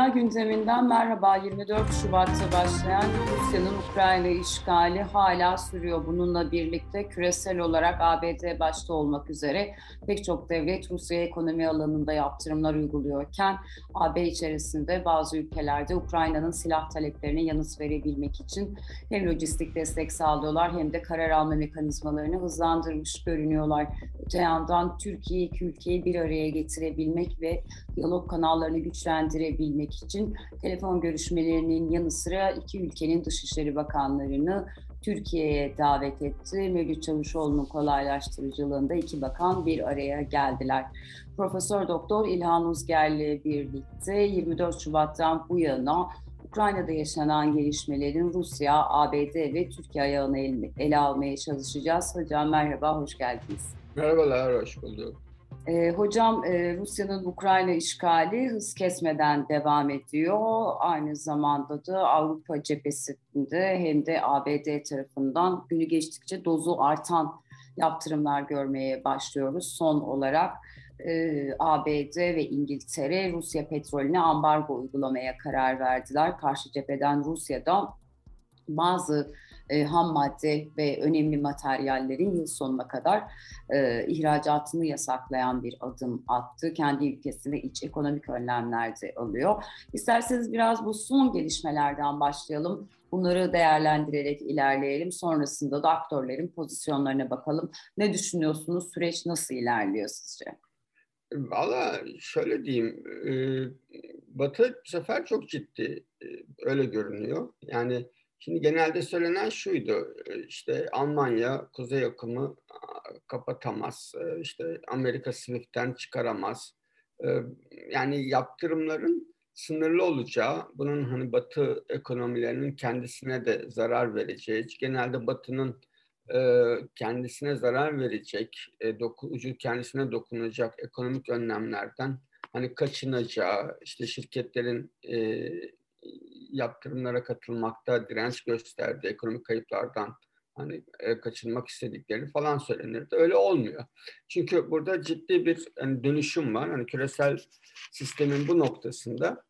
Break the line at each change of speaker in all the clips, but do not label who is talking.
Dünya gündeminden merhaba. 24 Şubat'ta başlayan Rusya'nın Ukrayna işgali hala sürüyor. Bununla birlikte küresel olarak ABD başta olmak üzere pek çok devlet Rusya ekonomi alanında yaptırımlar uyguluyorken AB içerisinde bazı ülkelerde Ukrayna'nın silah taleplerine yanıt verebilmek için hem lojistik destek sağlıyorlar hem de karar alma mekanizmalarını hızlandırmış görünüyorlar. Öte yandan Türkiye iki ülkeyi bir araya getirebilmek ve diyalog kanallarını güçlendirebilmek edebilmek için telefon görüşmelerinin yanı sıra iki ülkenin Dışişleri Bakanlarını Türkiye'ye davet etti. Mevlüt Çavuşoğlu'nun kolaylaştırıcılığında iki bakan bir araya geldiler. Profesör Doktor İlhan Uzger'le birlikte 24 Şubat'tan bu yana Ukrayna'da yaşanan gelişmelerin Rusya, ABD ve Türkiye ayağını ele almaya çalışacağız. Hocam merhaba, hoş geldiniz.
Merhabalar, hoş bulduk.
E, hocam e, Rusya'nın Ukrayna işgali hız kesmeden devam ediyor. Aynı zamanda da Avrupa cephesinde hem de ABD tarafından günü geçtikçe dozu artan yaptırımlar görmeye başlıyoruz. Son olarak e, ABD ve İngiltere Rusya petrolüne ambargo uygulamaya karar verdiler. Karşı cepheden Rusya'da bazı e, ham madde ve önemli materyallerin yıl sonuna kadar e, ihracatını yasaklayan bir adım attı. Kendi ülkesinde iç ekonomik önlemler de alıyor. İsterseniz biraz bu son gelişmelerden başlayalım. Bunları değerlendirerek ilerleyelim. Sonrasında da aktörlerin pozisyonlarına bakalım. Ne düşünüyorsunuz? Süreç nasıl ilerliyor sizce?
Valla şöyle diyeyim, e, Batı bu sefer çok ciddi, e, öyle görünüyor. Yani Şimdi genelde söylenen şuydu, e, işte Almanya kuzey akımı kapatamaz, e, işte Amerika SWIFT'ten çıkaramaz. E, yani yaptırımların sınırlı olacağı, bunun hani Batı ekonomilerinin kendisine de zarar vereceği, genelde Batı'nın kendisine zarar verecek, ucu kendisine dokunacak ekonomik önlemlerden hani kaçınacağı, işte şirketlerin yaptırımlara katılmakta direnç gösterdi, ekonomik kayıplardan hani e, kaçınmak istediklerini falan söylenirdi. Öyle olmuyor. Çünkü burada ciddi bir hani, dönüşüm var. Hani küresel sistemin bu noktasında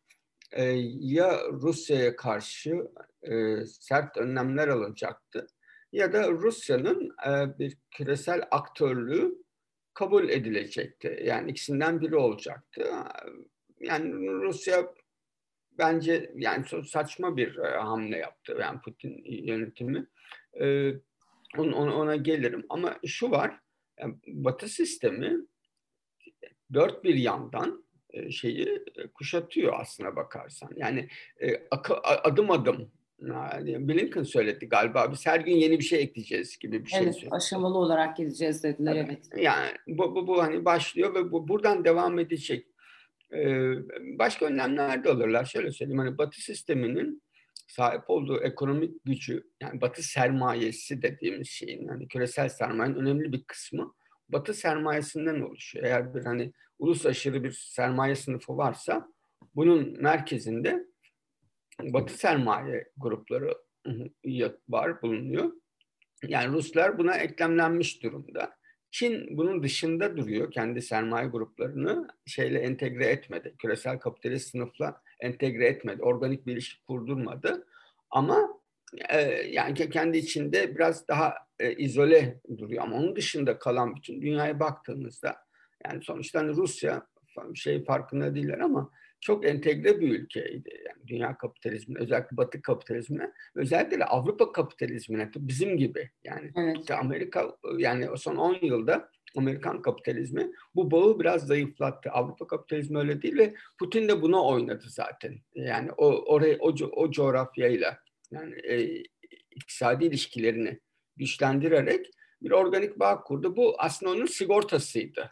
e, ya Rusya'ya karşı e, sert önlemler alacaktı ya da Rusya'nın e, bir küresel aktörlüğü kabul edilecekti. Yani ikisinden biri olacaktı. Yani Rusya bence yani saçma bir e, hamle yaptı yani Putin yönetimi. E, ona, ona gelirim ama şu var yani Batı sistemi dört bir yandan e, şeyi kuşatıyor aslına bakarsan. Yani adım adım yani Blinken söyledi galiba biz her gün yeni bir şey ekleyeceğiz gibi bir şey
evet, söyledi. aşamalı olarak gideceğiz dediler evet.
Yani bu, bu, bu hani başlıyor ve bu buradan devam edecek başka önlemler de alırlar. Şöyle söyleyeyim hani Batı sisteminin sahip olduğu ekonomik gücü yani Batı sermayesi dediğimiz şeyin yani küresel sermayenin önemli bir kısmı Batı sermayesinden oluşuyor. Eğer bir hani ulus aşırı bir sermaye sınıfı varsa bunun merkezinde Batı sermaye grupları var bulunuyor. Yani Ruslar buna eklemlenmiş durumda. Çin bunun dışında duruyor. Kendi sermaye gruplarını şeyle entegre etmedi. Küresel kapitalist sınıfla entegre etmedi. Organik bir ilişki kurdurmadı. Ama e, yani kendi içinde biraz daha e, izole duruyor. Ama onun dışında kalan bütün dünyaya baktığımızda yani sonuçta hani Rusya şey farkında değiller ama çok entegre bir ülkeydi. Yani dünya kapitalizmine, özellikle Batı kapitalizmine, özellikle de Avrupa kapitalizmine, bizim gibi. Yani evet. işte Amerika, yani son 10 yılda Amerikan kapitalizmi bu bağı biraz zayıflattı. Avrupa kapitalizmi öyle değil ve Putin de buna oynadı zaten. Yani o oraya o, o coğrafyayla yani e, iktisadi ilişkilerini güçlendirerek bir organik bağ kurdu. Bu aslında onun sigortasıydı.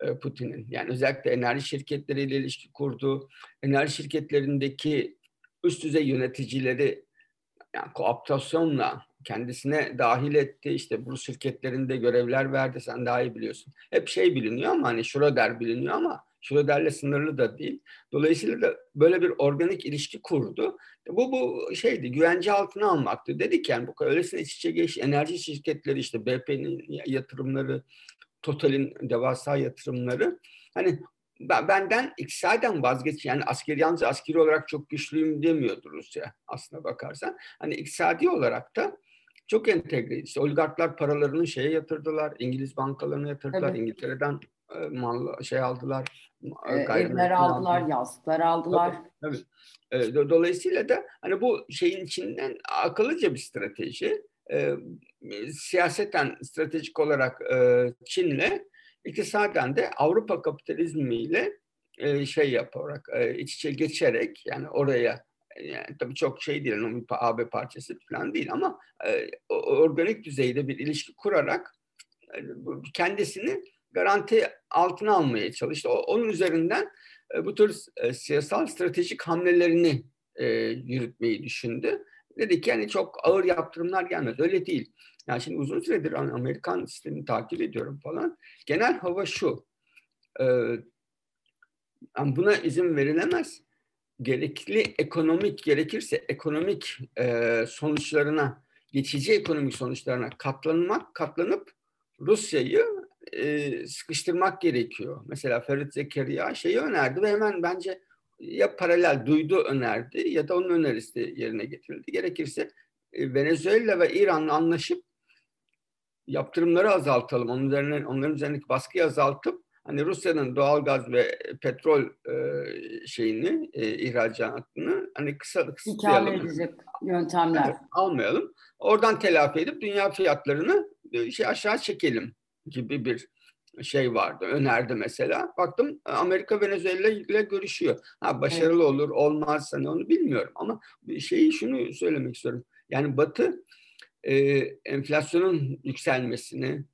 E, Putin'in. Yani özellikle enerji şirketleriyle ilişki kurdu. Enerji şirketlerindeki üst düzey yöneticileri yani kooptasyonla kendisine dahil etti. İşte bu şirketlerinde görevler verdi. Sen daha iyi biliyorsun. Hep şey biliniyor ama hani Schroeder biliniyor ama Schroeder'le sınırlı da değil. Dolayısıyla da böyle bir organik ilişki kurdu. Bu bu şeydi güvence altına almaktı. Dedik yani bu öylesine iç içe geç enerji şirketleri işte BP'nin yatırımları Total'in devasa yatırımları. Hani benden iktisaden vazgeç yani askeri yalnız askeri olarak çok güçlüyüm demiyordur Rusya aslına bakarsan. Hani iktisadi olarak da çok entegre. İşte oligarklar paralarını şeye yatırdılar. İngiliz bankalarına yatırdılar. Evet. İngiltere'den e, mal şey aldılar.
E, evler aldılar, aldılar, yazlıklar aldılar.
Tabii, tabii. E, dolayısıyla da hani bu şeyin içinden akıllıca bir strateji. E, siyaseten stratejik olarak e, Çin'le iktisaden de Avrupa kapitalizmiyle e, şey yaparak e, iç içe geçerek yani oraya yani tabii çok şey değil, bir AB parçası falan değil ama e, organik düzeyde bir ilişki kurarak e, kendisini garanti altına almaya çalıştı. O, onun üzerinden e, bu tür e, siyasal stratejik hamlelerini e, yürütmeyi düşündü. Dedi ki yani çok ağır yaptırımlar gelmez. Öyle değil. Yani şimdi uzun süredir Amerikan sistemini takip ediyorum falan. Genel hava şu. E, buna izin verilemez gerekli ekonomik gerekirse ekonomik e, sonuçlarına geçici ekonomik sonuçlarına katlanmak katlanıp Rusya'yı e, sıkıştırmak gerekiyor. Mesela Ferit Zekeriya şeyi önerdi ve hemen bence ya paralel duydu önerdi ya da onun önerisi yerine getirildi. Gerekirse e, Venezuela ve İran'la anlaşıp yaptırımları azaltalım. Onun üzerine, onların üzerindeki baskıyı azaltıp hani Rusya'nın doğal gaz ve petrol e, şeyini, e, ihracatını hani kısa
kısıtlayalım. edecek yöntemler. Evet,
almayalım. Oradan telafi edip dünya fiyatlarını e, şey aşağı çekelim gibi bir şey vardı. Önerdi mesela. Baktım Amerika Venezuela ile görüşüyor. Ha başarılı evet. olur, olmaz hani onu bilmiyorum ama şeyi şunu söylemek istiyorum. Yani Batı e, enflasyonun yükselmesini,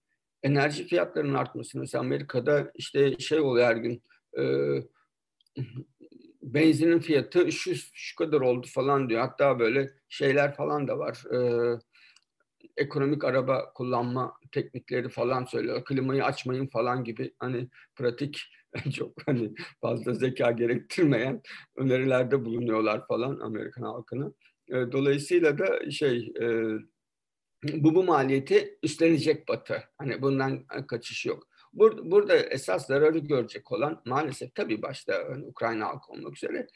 enerji fiyatlarının artması mesela Amerika'da işte şey oluyor her gün e, benzinin fiyatı şu, şu kadar oldu falan diyor. Hatta böyle şeyler falan da var. E, ekonomik araba kullanma teknikleri falan söylüyor. Klimayı açmayın falan gibi hani pratik çok hani fazla zeka gerektirmeyen önerilerde bulunuyorlar falan Amerikan halkına. Dolayısıyla da şey bu bu maliyeti üstlenecek Batı. Hani bundan kaçış yok. Burada, esas zararı görecek olan maalesef tabii başta hani Ukrayna halkı olmak üzere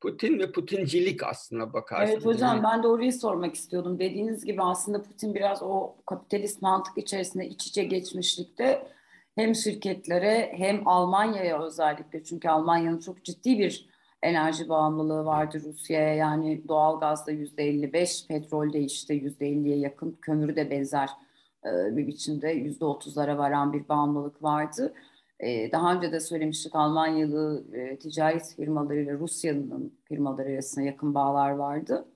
Putin ve Putincilik aslında bakarsınız.
Evet hocam yani. ben de orayı sormak istiyordum. Dediğiniz gibi aslında Putin biraz o kapitalist mantık içerisinde iç içe geçmişlikte hem şirketlere hem Almanya'ya özellikle çünkü Almanya'nın çok ciddi bir enerji bağımlılığı vardı Rusya'ya. Yani doğalgazda yüzde 55, petrolde işte yüzde 50'ye yakın, kömürü de benzer bir biçimde yüzde 30'lara varan bir bağımlılık vardı. E, daha önce de söylemiştik Almanyalı e, ticaret firmaları ile Rusya'nın firmaları arasında yakın bağlar vardı.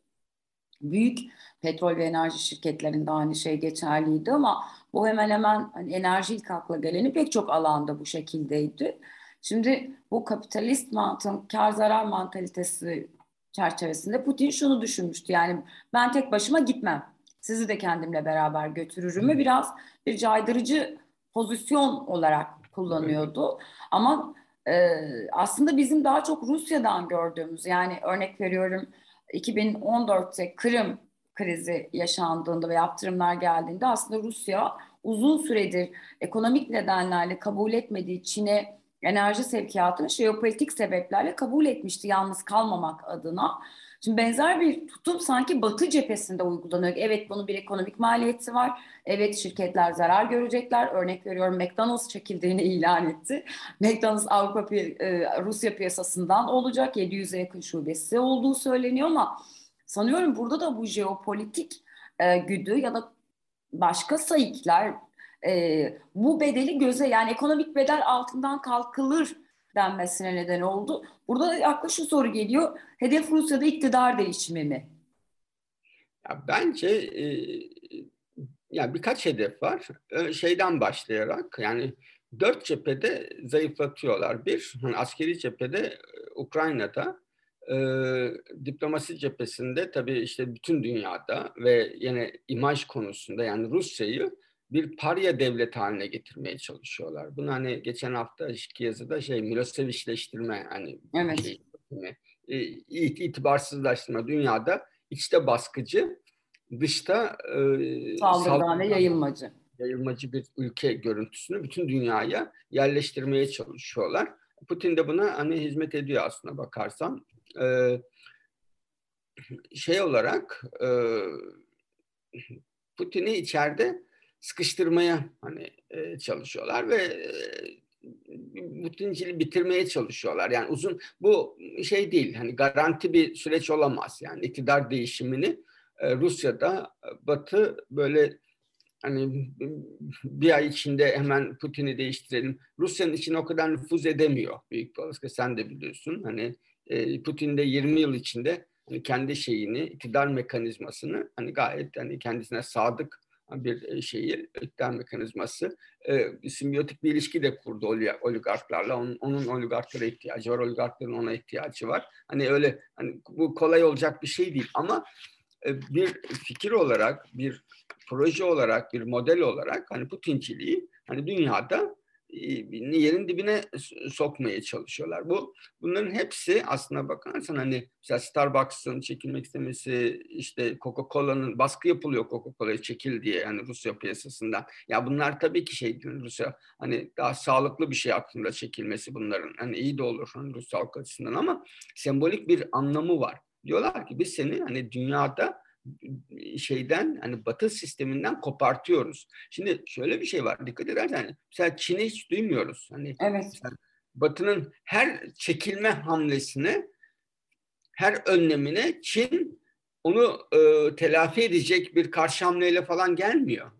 Büyük petrol ve enerji şirketlerinde aynı şey geçerliydi ama bu hemen hemen hani enerji ilk akla geleni pek çok alanda bu şekildeydi. Şimdi bu kapitalist mantığın kar zarar mantalitesi çerçevesinde Putin şunu düşünmüştü. Yani ben tek başıma gitmem. Sizi de kendimle beraber götürürüm ve biraz bir caydırıcı pozisyon olarak kullanıyordu. Ama e, aslında bizim daha çok Rusya'dan gördüğümüz yani örnek veriyorum 2014'te Kırım krizi yaşandığında ve yaptırımlar geldiğinde aslında Rusya uzun süredir ekonomik nedenlerle kabul etmediği Çin'e enerji sevkiyatını jeopolitik sebeplerle kabul etmişti yalnız kalmamak adına. Şimdi benzer bir tutum sanki Batı cephesinde uygulanıyor. Evet bunun bir ekonomik maliyeti var. Evet şirketler zarar görecekler. Örnek veriyorum McDonald's çekildiğini ilan etti. McDonald's Avrupa e, Rusya piyasasından olacak. 700'e yakın şubesi olduğu söyleniyor ama sanıyorum burada da bu jeopolitik e, güdü ya da başka sayıklar e, bu bedeli göze yani ekonomik bedel altından kalkılır denmesine neden oldu. Burada yaklaşık soru geliyor. Hedef Rusya'da iktidar değişimi mi?
Ya bence e, ya birkaç hedef var. Şeyden başlayarak yani dört cephede zayıflatıyorlar. Bir, hani askeri cephede Ukrayna'da, e, diplomasi cephesinde tabii işte bütün dünyada ve yine imaj konusunda yani Rusya'yı bir parya devlet haline getirmeye çalışıyorlar. Bunu hani geçen hafta yazıda şey Milosevic'leştirme hani evet. şey, e, itibarsızlaştırma dünyada içte baskıcı dışta
e, saldırgan ve yayılmacı.
yayılmacı bir ülke görüntüsünü bütün dünyaya yerleştirmeye çalışıyorlar. Putin de buna hani hizmet ediyor aslında bakarsan. Ee, şey olarak e, Putin'i içeride sıkıştırmaya hani e, çalışıyorlar ve e, Putinciliği bitirmeye çalışıyorlar. Yani uzun bu şey değil. Hani garanti bir süreç olamaz. Yani iktidar değişimini e, Rusya'da Batı böyle hani bir ay içinde hemen Putin'i değiştirelim. Rusya'nın içine o kadar nüfuz edemiyor büyük bir olasılıkla sen de biliyorsun. Hani e, Putin de 20 yıl içinde hani kendi şeyini, iktidar mekanizmasını hani gayet hani kendisine sadık bir e, şeyi, iktidar mekanizması e, simbiyotik bir ilişki de kurdu oligarklarla. Onun, onun oligarklara ihtiyacı var, oligarkların ona ihtiyacı var. Hani öyle hani bu kolay olacak bir şey değil ama e, bir fikir olarak, bir proje olarak, bir model olarak hani Putinciliği hani dünyada yerin dibine sokmaya çalışıyorlar. Bu bunların hepsi aslına bakarsan hani mesela Starbucks'ın çekilmek istemesi, işte Coca-Cola'nın baskı yapılıyor Coca-Cola'ya çekil diye yani Rusya piyasasından. Ya bunlar tabii ki şey Rusya hani daha sağlıklı bir şey aklında çekilmesi bunların. Hani iyi de olur hani Rus halk açısından ama sembolik bir anlamı var. Diyorlar ki biz seni hani dünyada şeyden hani batı sisteminden kopartıyoruz. Şimdi şöyle bir şey var dikkat edersen hani mesela Çin'i hiç duymuyoruz. Hani
evet.
Batı'nın her çekilme hamlesine her önlemine Çin onu e, telafi edecek bir karşı hamleyle falan gelmiyor.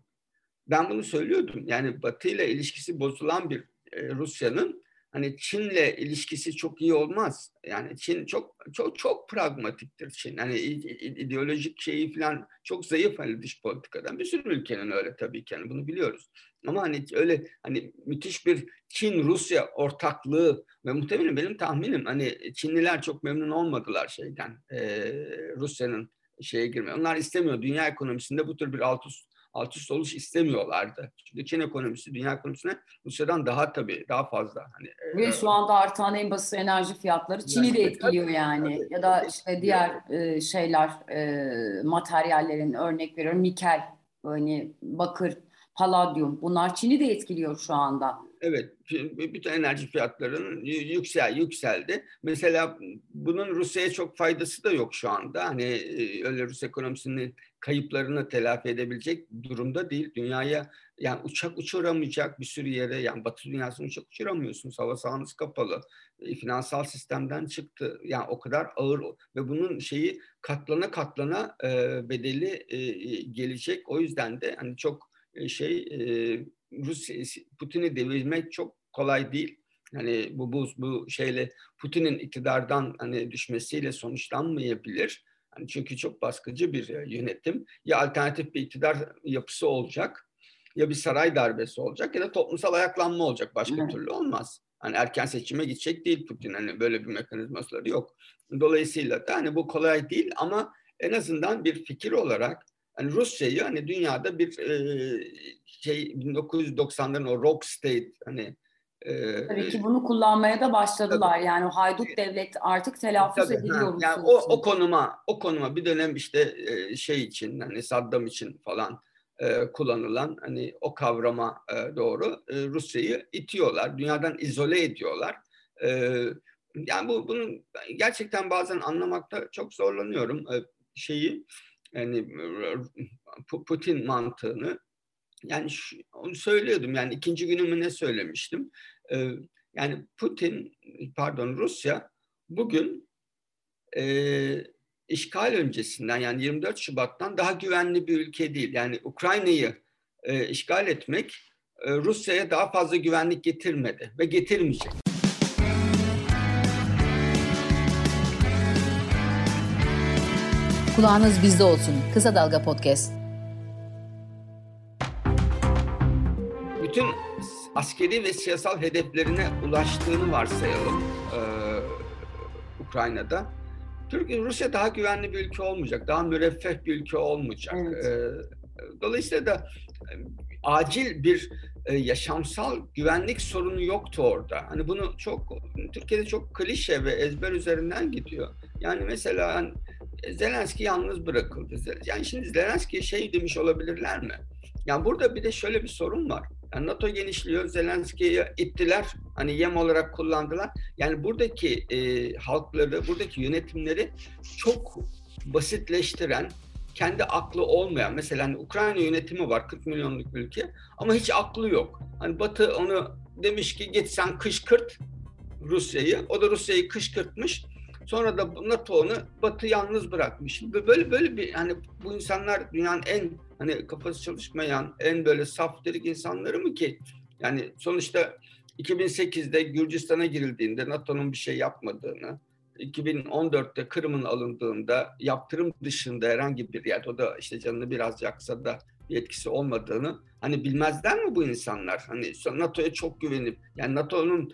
Ben bunu söylüyordum. Yani Batı ile ilişkisi bozulan bir e, Rusya'nın hani Çin'le ilişkisi çok iyi olmaz. Yani Çin çok çok çok pragmatiktir Çin. Hani ideolojik şeyi falan çok zayıf hani dış politikadan. Bir sürü ülkenin öyle tabii ki hani bunu biliyoruz. Ama hani öyle hani müthiş bir Çin-Rusya ortaklığı ve muhtemelen benim tahminim hani Çinliler çok memnun olmadılar şeyden e, Rusya'nın şeye girme. Onlar istemiyor. Dünya ekonomisinde bu tür bir alt üst alt üst oluş istemiyorlardı. Çünkü Çin ekonomisi dünya ekonomisine Rusya'dan daha tabii daha fazla. Hani,
e, Ve e, şu anda artan en basit enerji fiyatları Çin'i yani, de etkiliyor tabii, yani. Tabii, ya da işte diğer e, şeyler e, materyallerin örnek veriyorum nikel, hani bakır, paladyum bunlar Çin'i de etkiliyor şu anda.
Evet, bütün enerji fiyatlarının yüksel yükseldi. Mesela bunun Rusya'ya çok faydası da yok şu anda. Hani e, öyle Rus ekonomisinin kayıplarını telafi edebilecek durumda değil. Dünyaya yani uçak uçuramayacak bir sürü yere yani Batı dünyasını uçak uçuramıyorsunuz. Hava sahanız kapalı. E, finansal sistemden çıktı. Yani o kadar ağır ve bunun şeyi katlana katlana e, bedeli e, gelecek. O yüzden de hani çok e, şey e, Rusya Putin'i devirmek çok kolay değil. Hani bu bu bu şeyle Putin'in iktidardan hani düşmesiyle sonuçlanmayabilir. Yani çünkü çok baskıcı bir e, yönetim. Ya alternatif bir iktidar yapısı olacak ya bir saray darbesi olacak ya da toplumsal ayaklanma olacak. Başka evet. türlü olmaz. Hani erken seçime gidecek değil Putin. Hani böyle bir mekanizması yok. Dolayısıyla da hani bu kolay değil ama en azından bir fikir olarak hani Rusya'yı hani dünyada bir e, şey 1990'ların o rock state hani
e, Tabii ki bunu kullanmaya da başladılar. Tabii. Yani o haydut devlet artık telaffuz tabii, ediliyor.
Yani o, o konuma o konuma bir dönem işte e, şey için hani Saddam için falan e, kullanılan hani o kavrama e, doğru e, Rusya'yı itiyorlar. Dünyadan izole ediyorlar. E, yani bu bunun gerçekten bazen anlamakta çok zorlanıyorum e, şeyi yani Putin mantığını. Yani onu söylüyordum. Yani ikinci günümü ne söylemiştim? Yani Putin pardon Rusya bugün e, işgal öncesinden yani 24 Şubat'tan daha güvenli bir ülke değil. Yani Ukrayna'yı e, işgal etmek e, Rusya'ya daha fazla güvenlik getirmedi ve getirmeyecek.
Kulağınız bizde olsun. Kısa Dalga Podcast.
Bütün askeri ve siyasal hedeflerine ulaştığını varsayalım e, Ukrayna'da. Türkiye, Rusya daha güvenli bir ülke olmayacak, daha müreffeh bir ülke olmayacak. Evet. E, dolayısıyla da e, acil bir e, yaşamsal güvenlik sorunu yoktu orada. Hani bunu çok Türkiye'de çok klişe ve ezber üzerinden gidiyor. Yani mesela hani Zelenski yalnız bırakıldı. Yani şimdi Zelenski şey demiş olabilirler mi? Yani burada bir de şöyle bir sorun var. Yani NATO genişliyor, Zelenski'yi ittiler, hani yem olarak kullandılar. Yani buradaki e, halkları, buradaki yönetimleri çok basitleştiren, kendi aklı olmayan, mesela hani Ukrayna yönetimi var, 40 milyonluk ülke ama hiç aklı yok. Hani Batı onu demiş ki git sen kışkırt Rusya'yı, o da Rusya'yı kışkırtmış. Sonra da NATO onu Batı yalnız bırakmış. Böyle böyle bir hani bu insanlar dünyanın en hani kafası çalışmayan, en böyle saf derik insanları mı ki? Yani sonuçta 2008'de Gürcistan'a girildiğinde NATO'nun bir şey yapmadığını, 2014'te Kırım'ın alındığında yaptırım dışında herhangi bir yerde o da işte canını biraz yaksa da bir etkisi olmadığını hani bilmezler mi bu insanlar? Hani NATO'ya çok güvenip yani NATO'nun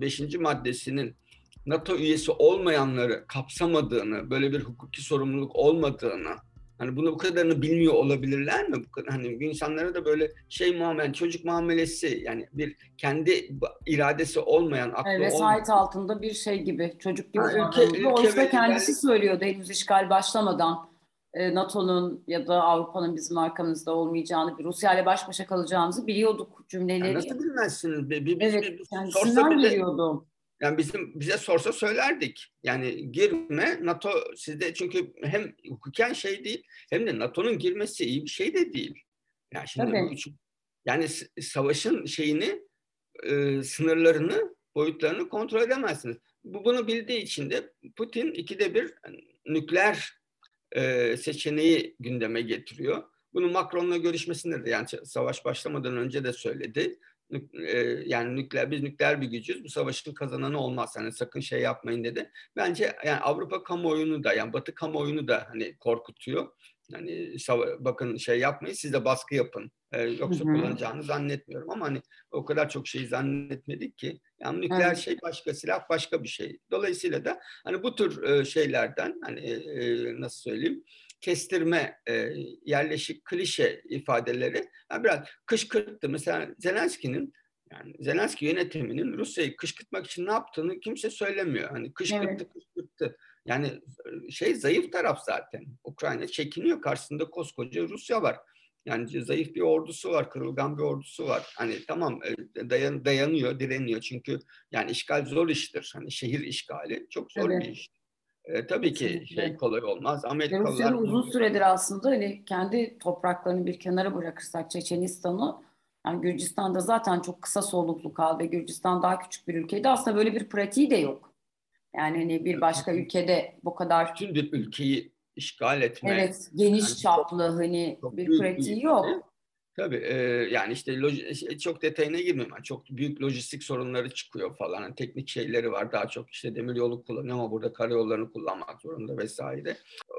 5. maddesinin NATO üyesi olmayanları kapsamadığını, böyle bir hukuki sorumluluk olmadığını, hani bunu bu kadarını bilmiyor olabilirler mi? Bu, hani bu insanlara da böyle şey muamele, çocuk muamelesi yani bir kendi iradesi olmayan, aklı
evet, vesayet olmayan. altında bir şey gibi, çocuk gibi.
Ha, ülke, ülke
Oysa kendisi yani... söylüyordu henüz işgal başlamadan. E, NATO'nun ya da Avrupa'nın bizim arkamızda olmayacağını, bir Rusya ile baş başa kalacağımızı biliyorduk cümleleri. Ya
nasıl bilmezsiniz? Bir, bir,
evet, bir, kendisinden biliyordum.
Yani bizim bize sorsa söylerdik. Yani girme NATO sizde çünkü hem hukuken şey değil hem de NATO'nun girmesi iyi bir şey de değil. Yani şimdi Tabii. bu, yani savaşın şeyini e, sınırlarını boyutlarını kontrol edemezsiniz. Bu bunu bildiği için de Putin ikide bir nükleer e, seçeneği gündeme getiriyor. Bunu Macron'la görüşmesinde de yani savaş başlamadan önce de söyledi yani nükleer biz nükleer bir gücüz. Bu savaşın kazananı olmaz. Hani sakın şey yapmayın dedi. Bence yani Avrupa kamuoyunu da yani Batı kamuoyunu da hani korkutuyor. Hani bakın şey yapmayın siz de baskı yapın. Ee, yoksa hı hı. kullanacağını zannetmiyorum ama hani o kadar çok şey zannetmedik ki. Yani nükleer evet. şey başka, silah başka bir şey. Dolayısıyla da hani bu tür şeylerden hani nasıl söyleyeyim kestirme, e, yerleşik klişe ifadeleri yani biraz kışkırttı. Mesela Zelenski'nin yani Zelenski yönetiminin Rusya'yı kışkırtmak için ne yaptığını kimse söylemiyor. Hani kışkırttı, evet. kışkırttı. Yani şey zayıf taraf zaten. Ukrayna çekiniyor. Karşısında koskoca Rusya var. Yani zayıf bir ordusu var, kırılgan bir ordusu var. Hani tamam dayan, dayanıyor, direniyor. Çünkü yani işgal zor iştir. Hani şehir işgali çok zor evet. bir iş. E, tabii ki şey kolay olmaz. Amerikalılar
Rusya'nın uzun süredir aslında hani kendi topraklarını bir kenara bırakırsak Çeçenistan'ı yani Gürcistan'da zaten çok kısa soluklu kaldı ve Gürcistan daha küçük bir ülkeydi. Aslında böyle bir pratiği de yok. Yani hani bir başka ülkede bu kadar
bütün bir ülkeyi işgal etme.
Evet, geniş yani çaplı hani bir pratiği yok.
Tabii e, yani işte loj- çok detayına girmeyeyim. Yani çok büyük lojistik sorunları çıkıyor falan. Yani teknik şeyleri var. Daha çok işte demir yolu kullanıyor ama burada karayollarını kullanmak zorunda vesaire.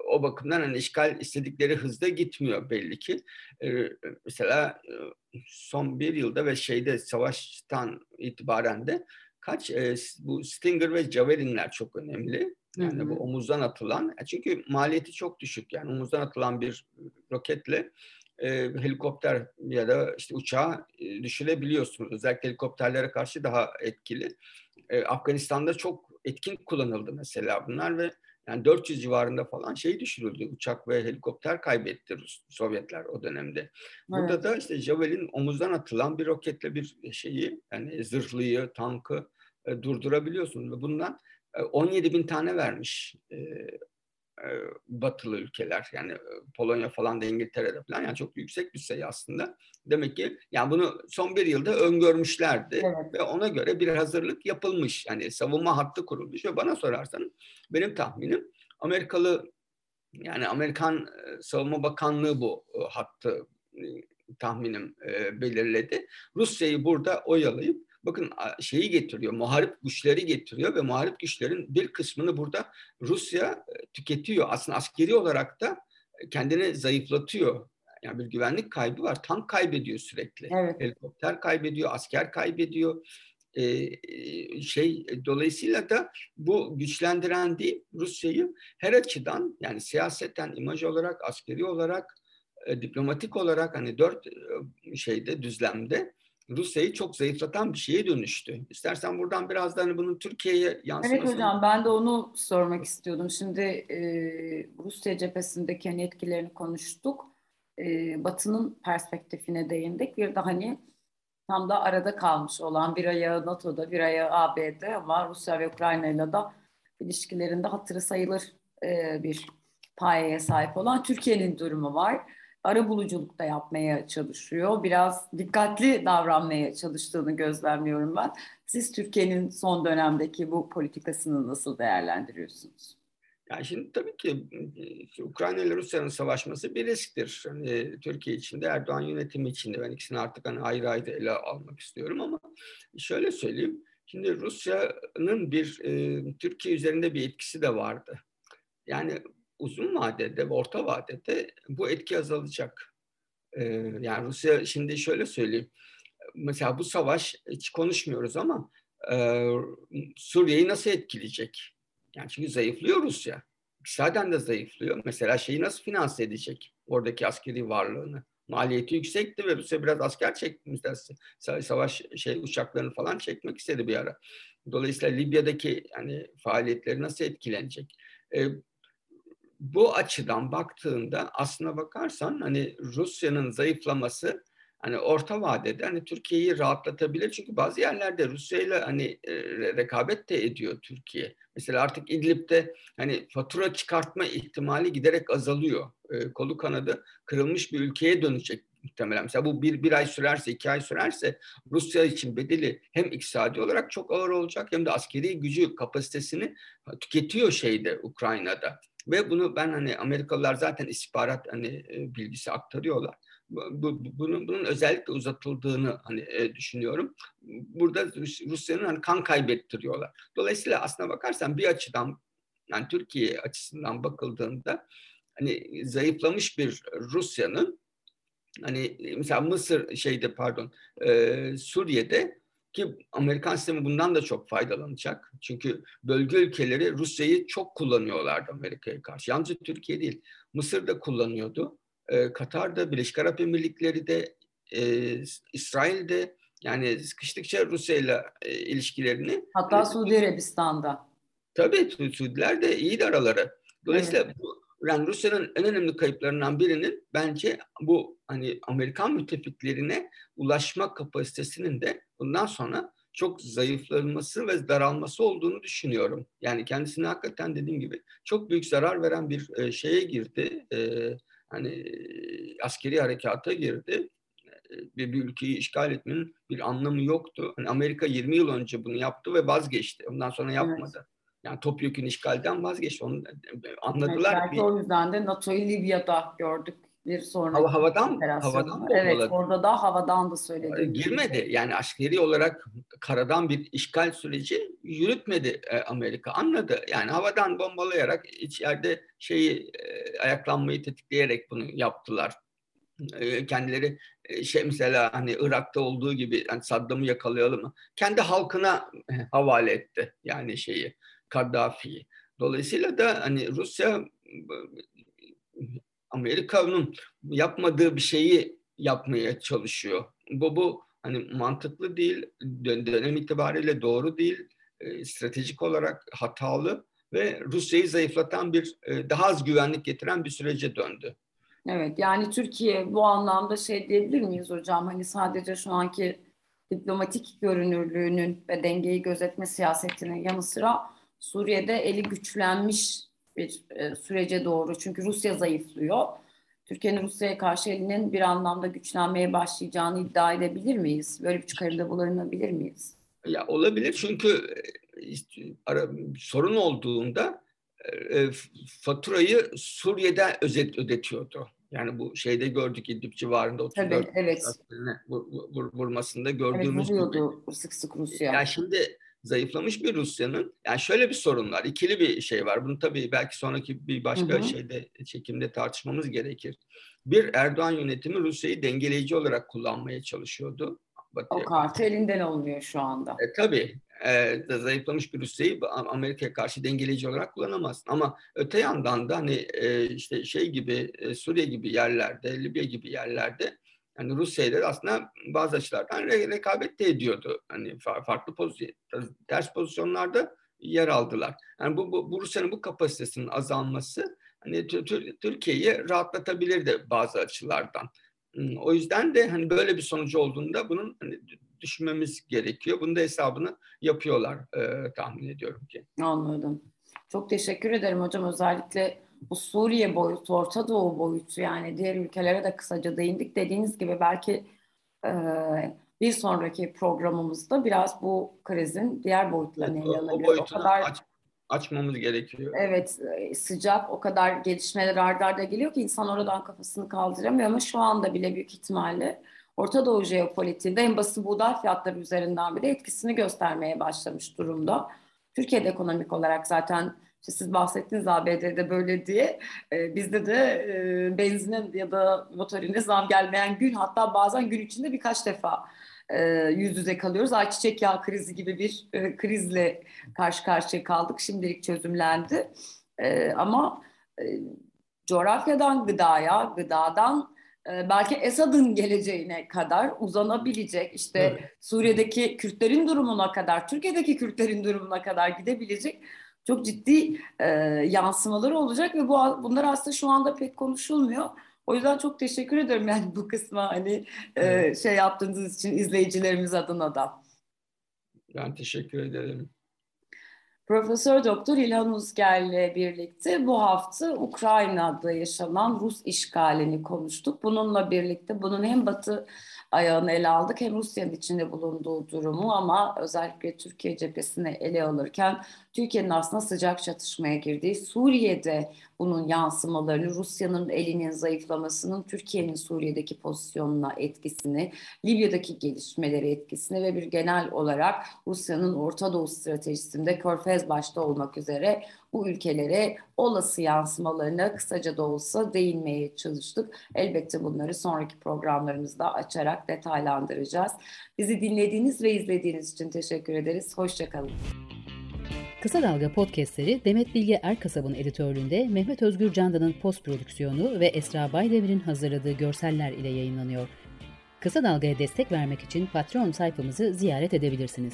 O bakımdan hani işgal istedikleri hızda gitmiyor belli ki. E, mesela e, son bir yılda ve şeyde savaştan itibaren de kaç e, bu Stinger ve Javelin'ler çok önemli. Yani bu omuzdan atılan çünkü maliyeti çok düşük yani omuzdan atılan bir roketle e, helikopter ya da işte uçağı e, düşürebiliyorsunuz. Özellikle helikopterlere karşı daha etkili. E, Afganistan'da çok etkin kullanıldı mesela bunlar ve yani 400 civarında falan şey düşürüldü. Uçak ve helikopter kaybetti Rus, Sovyetler o dönemde. Burada evet. da işte Javelin omuzdan atılan bir roketle bir şeyi yani zırhlıyı, tankı e, durdurabiliyorsunuz. Ve bundan 17 e, bin tane vermiş e, batılı ülkeler yani Polonya falan da İngiltere'de falan yani çok yüksek bir sayı aslında. Demek ki yani bunu son bir yılda öngörmüşlerdi evet. ve ona göre bir hazırlık yapılmış. Yani savunma hattı kurulmuş ve bana sorarsan benim tahminim Amerikalı yani Amerikan Savunma Bakanlığı bu hattı tahminim belirledi. Rusya'yı burada oyalayıp bakın şeyi getiriyor, muharip güçleri getiriyor ve muharip güçlerin bir kısmını burada Rusya e, tüketiyor. Aslında askeri olarak da e, kendini zayıflatıyor. Yani bir güvenlik kaybı var. Tank kaybediyor sürekli. Evet. Helikopter kaybediyor, asker kaybediyor. Ee, şey dolayısıyla da bu güçlendiren değil Rusya'yı her açıdan yani siyaseten, imaj olarak, askeri olarak, e, diplomatik olarak hani dört e, şeyde düzlemde Rusya'yı çok zayıflatan bir şeye dönüştü. İstersen buradan biraz da hani bunun Türkiye'ye yansımasını...
Evet hocam ben de onu sormak istiyordum. Şimdi e, Rusya cephesindeki hani etkilerini konuştuk. e, Batı'nın perspektifine değindik. Bir de hani tam da arada kalmış olan bir ayağı NATO'da, bir ayağı AB'de ama Rusya ve Ukrayna ile de ilişkilerinde hatırı sayılır e, bir payeye sahip olan Türkiye'nin durumu var. Ara buluculuk da yapmaya çalışıyor. Biraz dikkatli davranmaya çalıştığını gözlemliyorum ben. Siz Türkiye'nin son dönemdeki bu politikasını nasıl değerlendiriyorsunuz?
Yani şimdi tabii ki Ukrayna ile Rusya'nın savaşması bir risktir. Hani Türkiye için de Erdoğan yönetimi için de ben ikisini artık hani ayrı ayrı ele almak istiyorum ama şöyle söyleyeyim. Şimdi Rusya'nın bir e, Türkiye üzerinde bir etkisi de vardı. Yani uzun vadede ve orta vadede bu etki azalacak. E, yani Rusya şimdi şöyle söyleyeyim. Mesela bu savaş hiç konuşmuyoruz ama e, Suriye'yi nasıl etkileyecek? Yani çünkü zayıflıyor Rusya. İktisaden de zayıflıyor. Mesela şeyi nasıl finanse edecek? Oradaki askeri varlığını. Maliyeti yüksekti ve Rusya biraz asker çekti mesela savaş şey uçaklarını falan çekmek istedi bir ara. Dolayısıyla Libya'daki yani faaliyetleri nasıl etkilenecek? E, bu açıdan baktığında aslına bakarsan hani Rusya'nın zayıflaması hani orta vadede hani Türkiye'yi rahatlatabilir. Çünkü bazı yerlerde Rusya ile hani e, rekabet de ediyor Türkiye. Mesela artık İdlib'de hani fatura çıkartma ihtimali giderek azalıyor. E, kolu kanadı kırılmış bir ülkeye dönecek muhtemelen. Mesela bu bir, bir ay sürerse, iki ay sürerse Rusya için bedeli hem iktisadi olarak çok ağır olacak hem de askeri gücü, kapasitesini tüketiyor şeyde Ukrayna'da. Ve bunu ben hani Amerikalılar zaten istihbarat hani e, bilgisi aktarıyorlar bu, bunun, bunun özellikle uzatıldığını hani e, düşünüyorum. Burada Rusya'nın hani kan kaybettiriyorlar. Dolayısıyla aslına bakarsan bir açıdan yani Türkiye açısından bakıldığında hani zayıflamış bir Rusya'nın hani mesela Mısır şeyde pardon e, Suriye'de ki Amerikan sistemi bundan da çok faydalanacak. Çünkü bölge ülkeleri Rusya'yı çok kullanıyorlardı Amerika'ya karşı. Yalnızca Türkiye değil. Mısır da kullanıyordu e, Katar'da, Birleşik Arap Emirlikleri e, İsrail'de yani sıkıştıkça Rusya ile e, ilişkilerini.
Hatta Suudi Arabistan'da.
Tabii Suudiler de iyi araları. Dolayısıyla evet. Yani Rusya'nın en önemli kayıplarından birinin bence bu hani Amerikan müttefiklerine ulaşma kapasitesinin de bundan sonra çok zayıflanması ve daralması olduğunu düşünüyorum. Yani kendisine hakikaten dediğim gibi çok büyük zarar veren bir şeye girdi. E, hani askeri harekata girdi. Bir, bir ülkeyi işgal etmenin bir anlamı yoktu. Hani Amerika 20 yıl önce bunu yaptı ve vazgeçti. Ondan sonra yapmadı. Evet. Yani topyekun işgalden vazgeçti. Onu anladılar.
Evet, belki bir... o yüzden de NATO'yu Libya'da gördük bir sonraki
Hava, havadan havadan
evet olarak, orada da havadan da söyledi.
Girmedi. Yani askeri olarak karadan bir işgal süreci yürütmedi e, Amerika. Anladı. Yani havadan bombalayarak içeride şeyi e, ayaklanmayı tetikleyerek bunu yaptılar. E, kendileri e, şey mesela hani Irak'ta olduğu gibi hani Saddam'ı yakalayalım? Kendi halkına e, havale etti yani şeyi Kaddafi'yi. Dolayısıyla da hani Rusya Amerika'nın yapmadığı bir şeyi yapmaya çalışıyor. Bu bu hani mantıklı değil, dönem itibariyle doğru değil, e, stratejik olarak hatalı ve Rusya'yı zayıflatan bir e, daha az güvenlik getiren bir sürece döndü.
Evet yani Türkiye bu anlamda şey diyebilir miyiz hocam hani sadece şu anki diplomatik görünürlüğünün ve dengeyi gözetme siyasetinin yanı sıra Suriye'de eli güçlenmiş bir e, sürece doğru. Çünkü Rusya zayıflıyor. Türkiye'nin Rusya'ya karşı elinin bir anlamda güçlenmeye başlayacağını iddia edebilir miyiz? Böyle bir çıkarımda bulunabilir miyiz?
Ya olabilir çünkü e, sorun olduğunda e, faturayı Suriye'de özet ödetiyordu. Yani bu şeyde gördük İdlib civarında 34
Tabii, evet.
vur, vur, vurmasında gördüğümüz
evet, gibi. sık sık Rusya.
Ya şimdi zayıflamış bir Rusya'nın yani şöyle bir sorun var. ikili bir şey var. Bunu tabii belki sonraki bir başka hı hı. şeyde çekimde tartışmamız gerekir. Bir Erdoğan yönetimi Rusya'yı dengeleyici olarak kullanmaya çalışıyordu.
Batı'ya. O kartı elinden olmuyor şu anda.
E, tabii. E, zayıflamış bir Rusya'yı Amerika'ya karşı dengeleyici olarak kullanamazsın. Ama öte yandan da hani e, işte şey gibi e, Suriye gibi yerlerde, Libya gibi yerlerde yani Rusya ile aslında bazı açılardan re- rekabet de ediyordu. Hani farklı pozisyon, ters pozisyonlarda yer aldılar. Yani bu, bu, bu Rusya'nın bu kapasitesinin azalması hani Türkiye'yi rahatlatabilirdi bazı açılardan. Hmm, o yüzden de hani böyle bir sonucu olduğunda bunun hani düşünmemiz gerekiyor. Bunun da hesabını yapıyorlar e, tahmin ediyorum ki.
Anladım. Çok teşekkür ederim hocam. Özellikle bu Suriye boyutu, Orta Doğu boyutu yani diğer ülkelere de kısaca değindik. Dediğiniz gibi belki e, bir sonraki programımızda biraz bu krizin diğer boyutlarını ele alabiliriz.
O, o, kadar aç, açmamız gerekiyor.
Evet e, sıcak o kadar gelişmeler ardarda arda geliyor ki insan oradan kafasını kaldıramıyor ama şu anda bile büyük ihtimalle Orta Doğu jeopolitiğinde en basit buğday fiyatları üzerinden bile etkisini göstermeye başlamış durumda. Türkiye'de ekonomik olarak zaten işte siz bahsettiniz ABD'de böyle diye. E, bizde de e, benzinin ya da motorine zam gelmeyen gün hatta bazen gün içinde birkaç defa e, yüz yüze kalıyoruz. Ayçiçek yağı krizi gibi bir e, krizle karşı karşıya kaldık. Şimdilik çözümlendi. E, ama e, coğrafyadan gıdaya, gıdadan e, belki Esad'ın geleceğine kadar uzanabilecek, işte evet. Suriye'deki Kürtlerin durumuna kadar, Türkiye'deki Kürtlerin durumuna kadar gidebilecek çok ciddi e, yansımaları olacak ve bu bunlar aslında şu anda pek konuşulmuyor. O yüzden çok teşekkür ederim yani bu kısma hani e, şey yaptığınız için izleyicilerimiz adına da.
Ben teşekkür ederim.
Profesör Doktor İlhan Uzger ile birlikte bu hafta Ukrayna'da yaşanan Rus işgalini konuştuk. Bununla birlikte bunun hem Batı ayağını ele aldık. Hem Rusya'nın içinde bulunduğu durumu ama özellikle Türkiye cephesine ele alırken Türkiye'nin aslında sıcak çatışmaya girdiği Suriye'de bunun yansımalarını, Rusya'nın elinin zayıflamasının Türkiye'nin Suriye'deki pozisyonuna etkisini, Libya'daki gelişmeleri etkisini ve bir genel olarak Rusya'nın Orta Doğu stratejisinde Körfez başta olmak üzere bu ülkelere olası yansımalarına kısaca da olsa değinmeye çalıştık. Elbette bunları sonraki programlarımızda açarak detaylandıracağız. Bizi dinlediğiniz ve izlediğiniz için teşekkür ederiz. Hoşçakalın.
Kısa Dalga podcastleri Demet Bilge Erkasab'ın editörlüğünde Mehmet Özgür Candan'ın post prodüksiyonu ve Esra Baydemir'in hazırladığı görseller ile yayınlanıyor. Kısa Dalga'ya destek vermek için Patreon sayfamızı ziyaret edebilirsiniz.